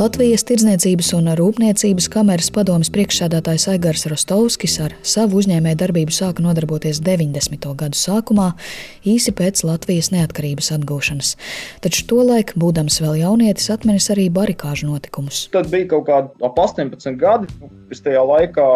Latvijas Tirdzniecības un Rūpniecības kameras padomas priekšsēdētājs Aigars Rostovskis ar savu uzņēmēju darbību sāka nodarboties 90. gadu sākumā, īsi pēc Latvijas neatkarības atgūšanas. Taču tolaik, būdams vēl jaunietis, atminis arī barikāžu notikumus. Tad bija kaut kādi ap 18 gadi. Es tajā laikā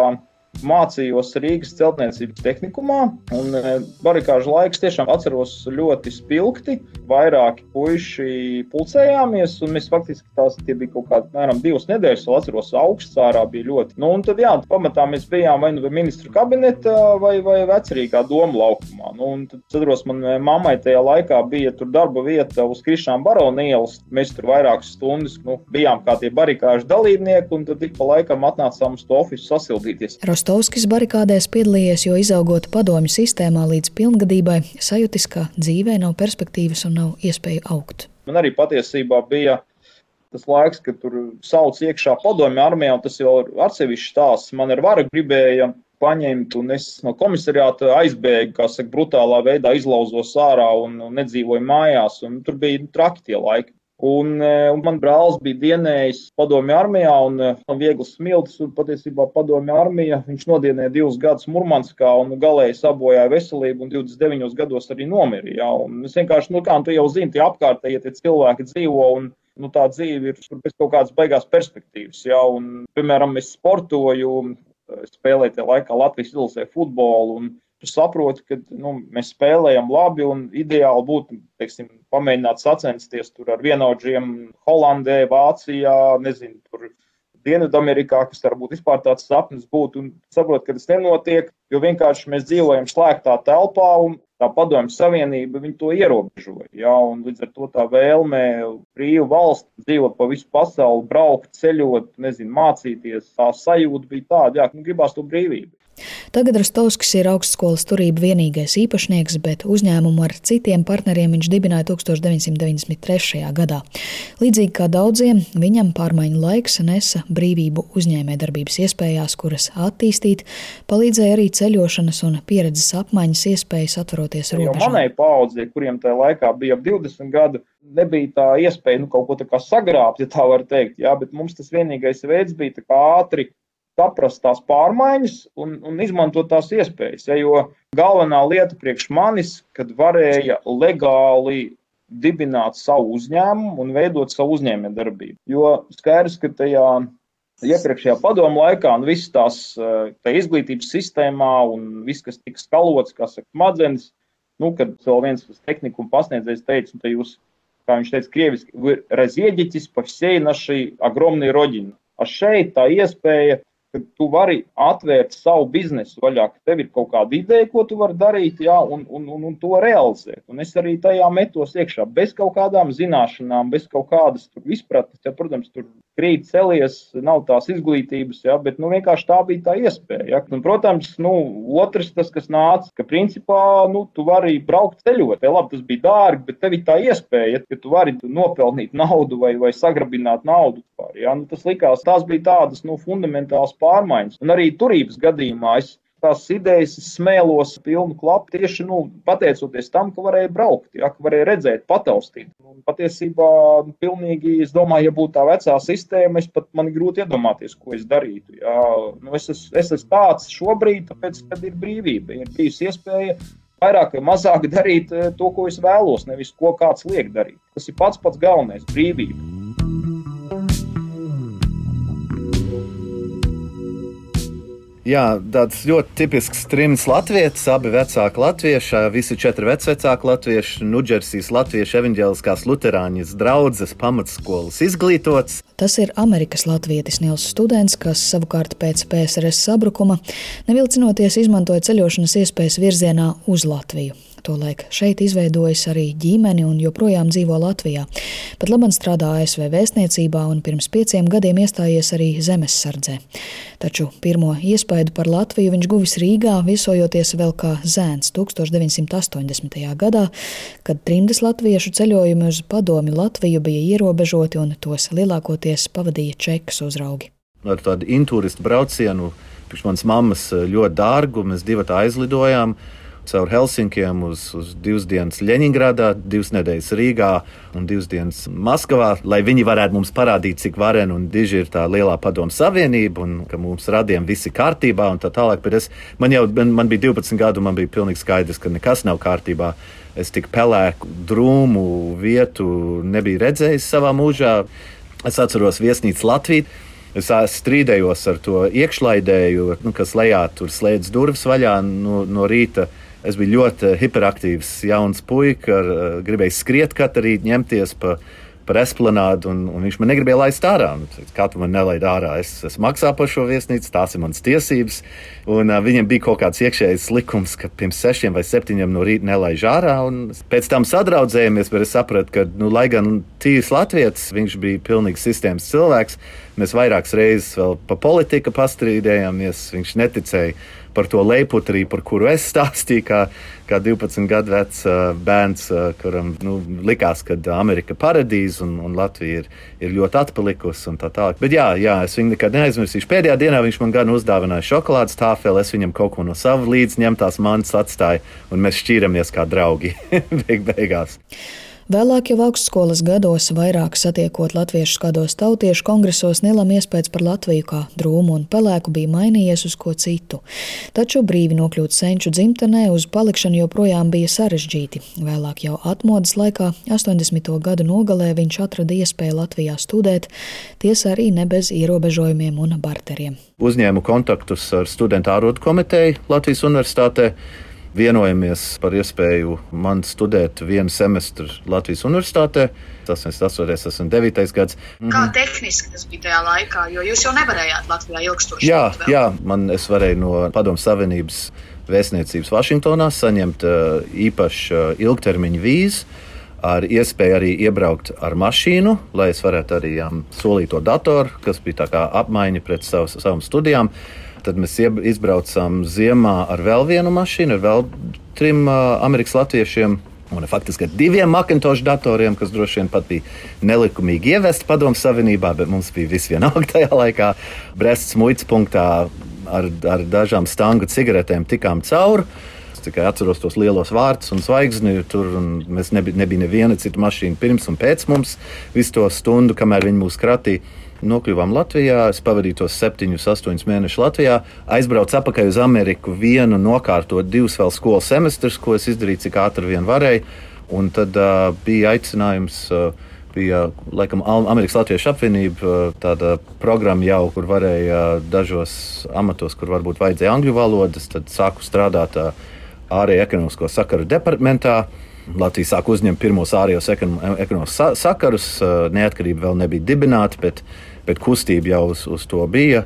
mācījos Rīgas celtniecības tehnikumā, un e, barikāžu laiks tiešām atceros ļoti spilgti. Vairāki puiši pulcējāmies, un mēs faktiski tās bija kaut kādi mēram divas nedēļas, vēl atceros, augsts ārā bija ļoti. Nu, un tad, jā, pamatā mēs bijām vai nu ministru kabinetā vai, vai vecerīgā doma laukumā. Nu, un tad, atceros, man e, mammai tajā laikā bija tur darba vieta uz Krišām Barona ielas. Mēs tur vairākas stundas nu, bijām kā tie barikāžu dalībnieki, un tad ik pa laikam atnācām uz to ofisu sasildīties. Rost Rostovskis barikādēs piedalījies, jo izaugot padomju sistēmā līdz pilngadībai, sajūtis, ka dzīvē nav perspektīvas un nav iespēja augt. Man arī patiesībā bija tas laiks, kad tur sauc iekšā padomju armijā, un tas jau ir atsevišķs stāsts. Man ar varu gribēja paņemt, un es no komisariāta aizbēgu, kā saka, brutālā veidā izlauzos ārā un nedzīvoju mājās, un tur bija traki tie laiki. Un, e, un man brālis bija dienējis padomju armijā un, e, un viegli smilts. Un patiesībā padomju armija viņš nodienēja divus gadus Murmanskā un galēji sabojāja veselību un 29 gados arī nomira. Ja? Es vienkārši, nu kā, nu, tu jau zini, tie apkārtējie tie cilvēki dzīvo un nu, tā dzīve ir bez kaut kādas beigās perspektīvas. Ja? Un, piemēram, es sportoju, spēlēju tajā laikā Latvijas izlasē futbolu. Un, tu saproti, ka nu, mēs spēlējam labi un ideāli būtu teiksim, pamēģināt sacensties ar vienaudžiem Holandē, Vācijā, nezinu, tur Dienvidamerikā, kas varbūt vispār tāds sapnis būtu. Un saprot, ka tas nenotiek, jo vienkārši mēs dzīvojam slēgtā telpā un tā padomju savienība to ierobežoja. Ja, līdz ar to tā vēlme brīvu valsts dzīvot pa visu pasauli, braukt, ceļot, nezinu, mācīties, tā sajūta bija tāda, ja nu, gribās to brīvību. Tagad Rostovskis ir augstskolas turība vienīgais īpašnieks, bet uzņēmumu ar citiem partneriem viņš dibināja 1993. gadā. Līdzīgi kā daudziem, viņam pārmaiņu laiks nesa brīvību uzņēmējdarbības iespējās, kuras attīstīt, palīdzēja arī ceļošanas un pieredzes apmaiņas iespējas atveroties robežām. Manai paudzei, kuriem tajā laikā bija ap 20 gadu, nebija tā iespēja nu, kaut ko sagrābt, ja tā var teikt. Jā, bet mums tas vienīgais veids bija ātri saprast tās pārmaiņas un, un izmantot tās iespējas. Ja, jo galvenā lieta priekš manis, kad varēja legāli dibināt savu uzņēmumu un veidot savu uzņēmējdarbību. Jo skaidrs, ka tajā iepriekšējā padomu laikā un visas tās eh, tā izglītības sistēmā un viss, kas tika skalots, kā saka, smadzenes, nu, kad vēl viens tehnikums pasniedzējs teica, ka jūs, kā viņš teica, krieviski, razieģitis, pašsēji naši agromni roģini. A šeit tā iespēja ka tu vari atvērt savu biznesu vaļā, ka tev ir kaut kāda ideja, ko tu vari darīt, jā, un, un, un, un to realizēt. Un es arī tajā metos iekšā, bez kaut kādām zināšanām, bez kaut kādas izpratnes. Ja, protams, tur krīt celies, nav tās izglītības, ja, bet nu, vienkārši tā bija tā iespēja. Ja. Un, protams, nu, otrs, tas, kas nāca, ka principā nu, tu vari braukt ceļot. Ja, labi, tas bija dārgi, bet tev ir tā iespēja, ja tu vari nopelnīt naudu vai, vai sagrabināt naudu. Pār, ja. nu, tas likās, tās bija tādas nu, fundamentālas pārmaiņas. Un arī turības gadījumā es tās idejas smēlos pilnu klapu tieši nu, pateicoties tam, ka varēja braukt, ja, ka varēja redzēt, pataustīt. Un patiesībā, nu, pilnīgi, es domāju, ja būtu tā vecā sistēma, es pat man grūti iedomāties, ko es darītu. Ja. Nu, es, esmu, es esmu tāds šobrīd, tāpēc, kad ir brīvība, ir bijusi iespēja vairāk vai mazāk darīt eh, to, ko es vēlos, nevis ko kāds liek darīt. Tas ir pats pats galvenais - brīvība. Jā, tāds ļoti tipisks trims latviešu, abi vecāki latvieši, visi četri vecāki latvieši, Nudžersijas latviešu evaņģēliskās luterāņas draudzes pamatskolas izglītots. Tas ir Amerikas latvietis Nils Students, kas savukārt pēc PSRS sabrukuma nevilcinoties izmantoja ceļošanas iespējas virzienā uz Latviju. Tolaik šeit izveidojis arī ģimeni un joprojām dzīvo Latvijā. Pat labam strādā ASV vēstniecībā un pirms pieciem gadiem iestājies arī zemessardzē. Taču pirmo iespaidu par Latviju viņš guvis Rīgā, viesojoties vēl kā zēns 1980. gadā, kad trimdas latviešu ceļojumi uz padomi Latviju bija ierobežoti un tos lielākoties pavadīja čekas uzraugi. Ar tādu intūristu braucienu, priekš manas mammas ļoti dārgu, mēs divi aizlidojām. Caur Helsinkiem uz, uz divas dienas Ļeņingradā, divas nedēļas Rīgā un divas dienas Maskavā, lai viņi varētu mums parādīt, cik varena un diži ir tā lielā padomu savienība un ka mums radiem viss ir kārtībā un tā tālāk. Bet es, man jau man, man bija 12 gadu, man bija pilnīgi skaidrs, ka nekas nav kārtībā. Es tik pelēku, drūmu vietu nebiju redzējis savā mūžā. Es atceros viesnīcu Latviju. Es strīdējos ar to iekšlaidēju, nu, kas lejā tur slēdz durvis vaļā no, no rīta. Es biju ļoti hiperaktīvs, jauns puika, ar, gribēju skriet katru rītu, ņemties pa par esplanādu, un, un viņš man negribēja laist ārā. Kā tu man nelaidi ārā? Es, es maksāju par šo viesnīcu, tās ir manas tiesības. Un, uh, viņam bija kaut kāds iekšējs likums, ka pirms sešiem vai septiņiem no rīta nelaiž ārā. Pēc tam sadraudzējāmies, bet es sapratu, ka, nu, lai gan tīrs Latvijas, viņš bija pilnīgi sistēmas cilvēks. Mēs vairākas reizes vēl pa politiku pastrīdējāmies. Viņš neticēja par to leiputrī, par kuru es stāstīju, kā, kā 12 gadu vecs bērns, kuram nu, likās, ka Amerika ir paradīze un, un Latvija ir, ir ļoti atpalikusi un tā tālāk. Bet jā, jā, es viņu nekad neaizmirsīšu. Pēdējā dienā viņš man gan uzdāvināja šokolādes tāfeli, es viņam kaut ko no sava līdzņemtās mantas atstāju, un mēs šķīramies kā draugi beig beigās. Vēlāk jau augstskolas gados, vairāk satiekot latviešus kādos tautiešu kongresos, Nilam iespējas par Latviju kā drūmu un pelēku bija mainījies uz ko citu. Taču brīvi nokļūt senču dzimtenē uz palikšanu joprojām bija sarežģīti. Vēlāk jau atmodas laikā, 80. gadu nogalē, viņš atrada iespēju Latvijā studēt, tiesa arī ne bez ierobežojumiem un barteriem. Uzņēmu kontaktus ar studentu ārodu komiteju Latvijas universitātē vienojamies par iespēju man studēt vienu semestru Latvijas universitātē. Tas ir 88, 9 gads. Mhm. Kā tehniski tas bija tajā laikā, jo jūs jau nevarējāt Latvijā ilgstoši? Jā, jā man es varēju no Padomu Savienības vēstniecības Vašingtonā saņemt uh, īpašu uh, ilgtermiņa vīzu ar iespēju arī iebraukt ar mašīnu, lai es varētu arī um, solīt to datoru, kas bija apmaiņa pret savu, savām studijām. Tad mēs izbraucām ziemā ar vēl vienu mašīnu, ar vēl trim Amerikas latviešiem. Un faktiski ar diviem Macintosh datoriem, kas droši vien pat bija nelikumīgi ievesti Padomu Savienībā, bet mums bija viss vienalga tajā laikā. Brests muitas punktā ar, ar dažām stangu cigaretēm tikām cauri. Tikai atceros tos lielos vārdus un zvaigzni. Tur un mēs nebija, nebija neviena cita mašīna pirms un pēc mums visu to stundu, kamēr viņi mūs kratīja nokļuvām Latvijā. Es pavadīju tos septiņus, astoņus mēnešus Latvijā. Aizbraucu atpakaļ uz Ameriku, vienu nokārtot divus vēl skolas semestrus, ko es izdarīju, cik ātri vien varēju. Un tad uh, bija aicinājums. Uh, bija laikam, Amerikas Latviešu apvienība, tāda programma jau, kur varēja dažos amatos, kur varbūt vajadzēja angļu valodas. Tad sāku strādāt ārēju ekonomisko sakaru departamentā. Latvija sāk uzņemt pirmos ārējos ekonomiskos sakarus. Neatkarība vēl nebija dibināta, bet bet kustība jau uz, uz to bija.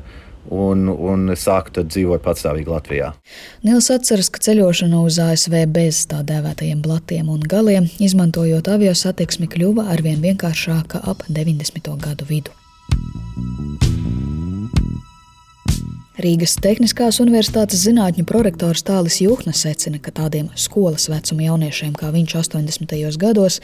Un, un sāku dzīvot patstāvīgi Latvijā. Nils atceras, ka ceļošana uz ASV bez tā dēvētajiem blatiem un galiem, izmantojot avio satiksmi, kļuva arvien vienkāršāka ap 90. gadu vidu. Rīgas Tehniskās Universitātes zinātņu prorektors Tālis Juhna secina, ka tādiem skolas vecuma jauniešiem kā viņš 80. gados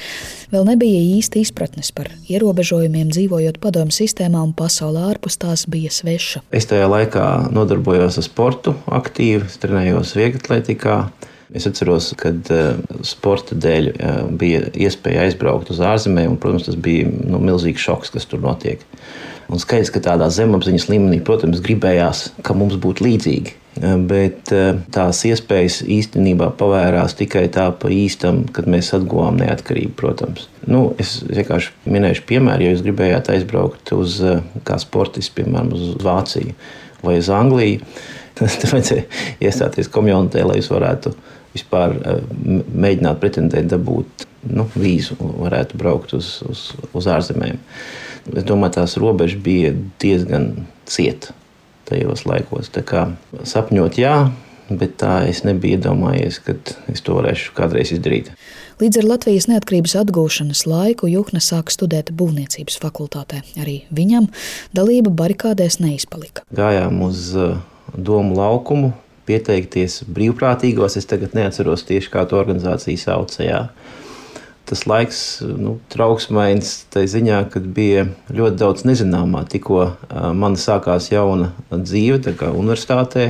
vēl nebija īsti izpratnes par ierobežojumiem, dzīvojot padomu sistēmā un pasaulē ārpus tās bija sveša. Es tajā laikā nodarbojos ar sportu, aktīvi trenējos vieglatlētikā. Es atceros, kad uh, sporta dēļ uh, bija iespēja aizbraukt uz ārzemēm, un, protams, tas bija nu, milzīgs šoks, kas tur notiek. Un skaidrs, ka tādā zemapziņas līmenī, protams, gribējās, ka mums būtu līdzīgi. Bet eh, tās iespējas īstenībā pavērās tikai tā pa īstam, kad mēs atguvām neatkarību, protams. Nu, es vienkārši minēšu piemēru, ja jūs gribējāt aizbraukt uz eh, kā sportists, piemēram, uz Vāciju vai uz Angliju, tad vajadzēja iestāties komunitē, lai jūs varētu vispār eh, mēģināt pretendēt dabūt nu, vīzu, varētu braukt uz, uz, uz ārzemēm. Es domāju, tās robežas bija diezgan cietas tajos laikos. Tā kā sapņot, jā, bet tā es nebiju iedomājies, ka es to varēšu kādreiz izdarīt. Līdz ar Latvijas neatkarības atgūšanas laiku Juhna sāka studēt būvniecības fakultātē. Arī viņam dalība barikādēs neizpalika. Gājām uz uh, domu laukumu, pieteikties brīvprātīgos. Es tagad neatceros tieši kā to organizāciju saucējā tas laiks nu, trauksmains tā ziņā, ka bija ļoti daudz nezināmā. Tikko man sākās jauna dzīve, kā universitātē.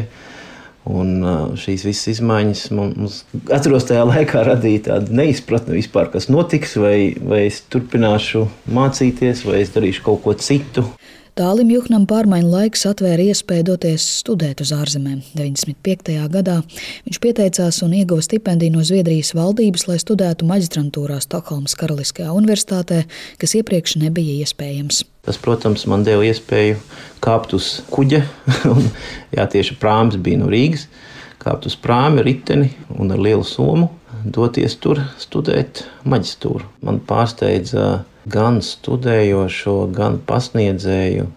Un šīs visas izmaiņas mums, atceros, tajā laikā radīja tādu neizpratni vispār, kas notiks, vai, vai es turpināšu mācīties, vai es darīšu kaut ko citu. Tālim Juhnam pārmaiņu laiks atvēra iespēju doties studēt uz ārzemēm. 95. gadā viņš pieteicās un ieguva stipendiju no Zviedrijas valdības, lai studētu maģistrantūrā Stokholmas Karaliskajā universitātē, kas iepriekš nebija iespējams. Tas, protams, man deva iespēju kāpt uz kuģa, un jā, tieši prāms bija no Rīgas. Kāpt uz prāmi, riteni un ar lielu somu doties tur studēt maģistrātu. Man pārsteidza gan studējošo, gan pasniedzēju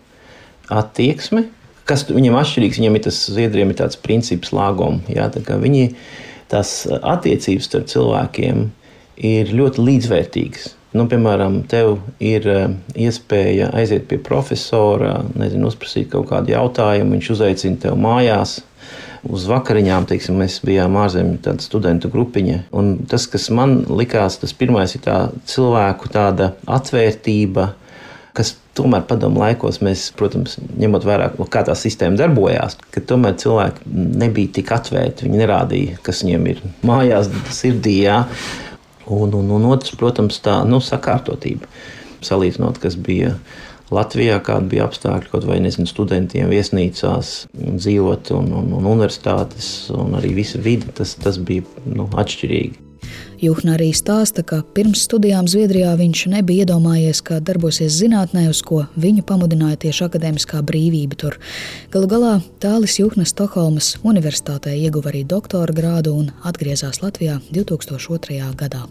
attieksme. Kas viņam atšķirīgs? Viņam ir tas zviedriem ir tāds princips lāgom. Jā, tā viņi tās attiecības starp cilvēkiem ir ļoti līdzvērtīgas. Nu, piemēram, tev ir eh, iespēja aiziet pie profesora, nezinu, uzprasīt kaut kādu jautājumu, viņš uzaicina tevi mājās, uz vakariņām, teiksim, mēs bijām ārzemju studentu grupiņa. Un tas, kas man likās, tas pirmais ir tā cilvēku tāda atvērtība kas tomēr padomu laikos mēs, protams, ņemot vērā, kā tā sistēma darbojās, ka tomēr cilvēki nebija tik atvērti. Viņi nerādīja, kas viņiem ir mājās, sirdī. Jā. Un, un, un otrs, protams, tā nu, sakārtotība. Salīdzinot, kas bija Latvijā, kāda bija apstākļi, kaut vai nezinu, studentiem viesnīcās dzīvot, un, un, un universitātes, un arī visa vide, tas, tas bija nu, atšķirīgi. Juhna arī stāsta, ka pirms studijām Zviedrijā viņš nebija iedomājies, kā darbosies zinātnē, uz ko viņu pamudināja tieši akadēmiskā brīvība tur. Galu galā Tālis Juhna Stokholmas Universitātē ieguva arī doktora grādu un atgriezās Latvijā 2002. gadā.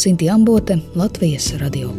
Sinti Ambote, Latvijas radio.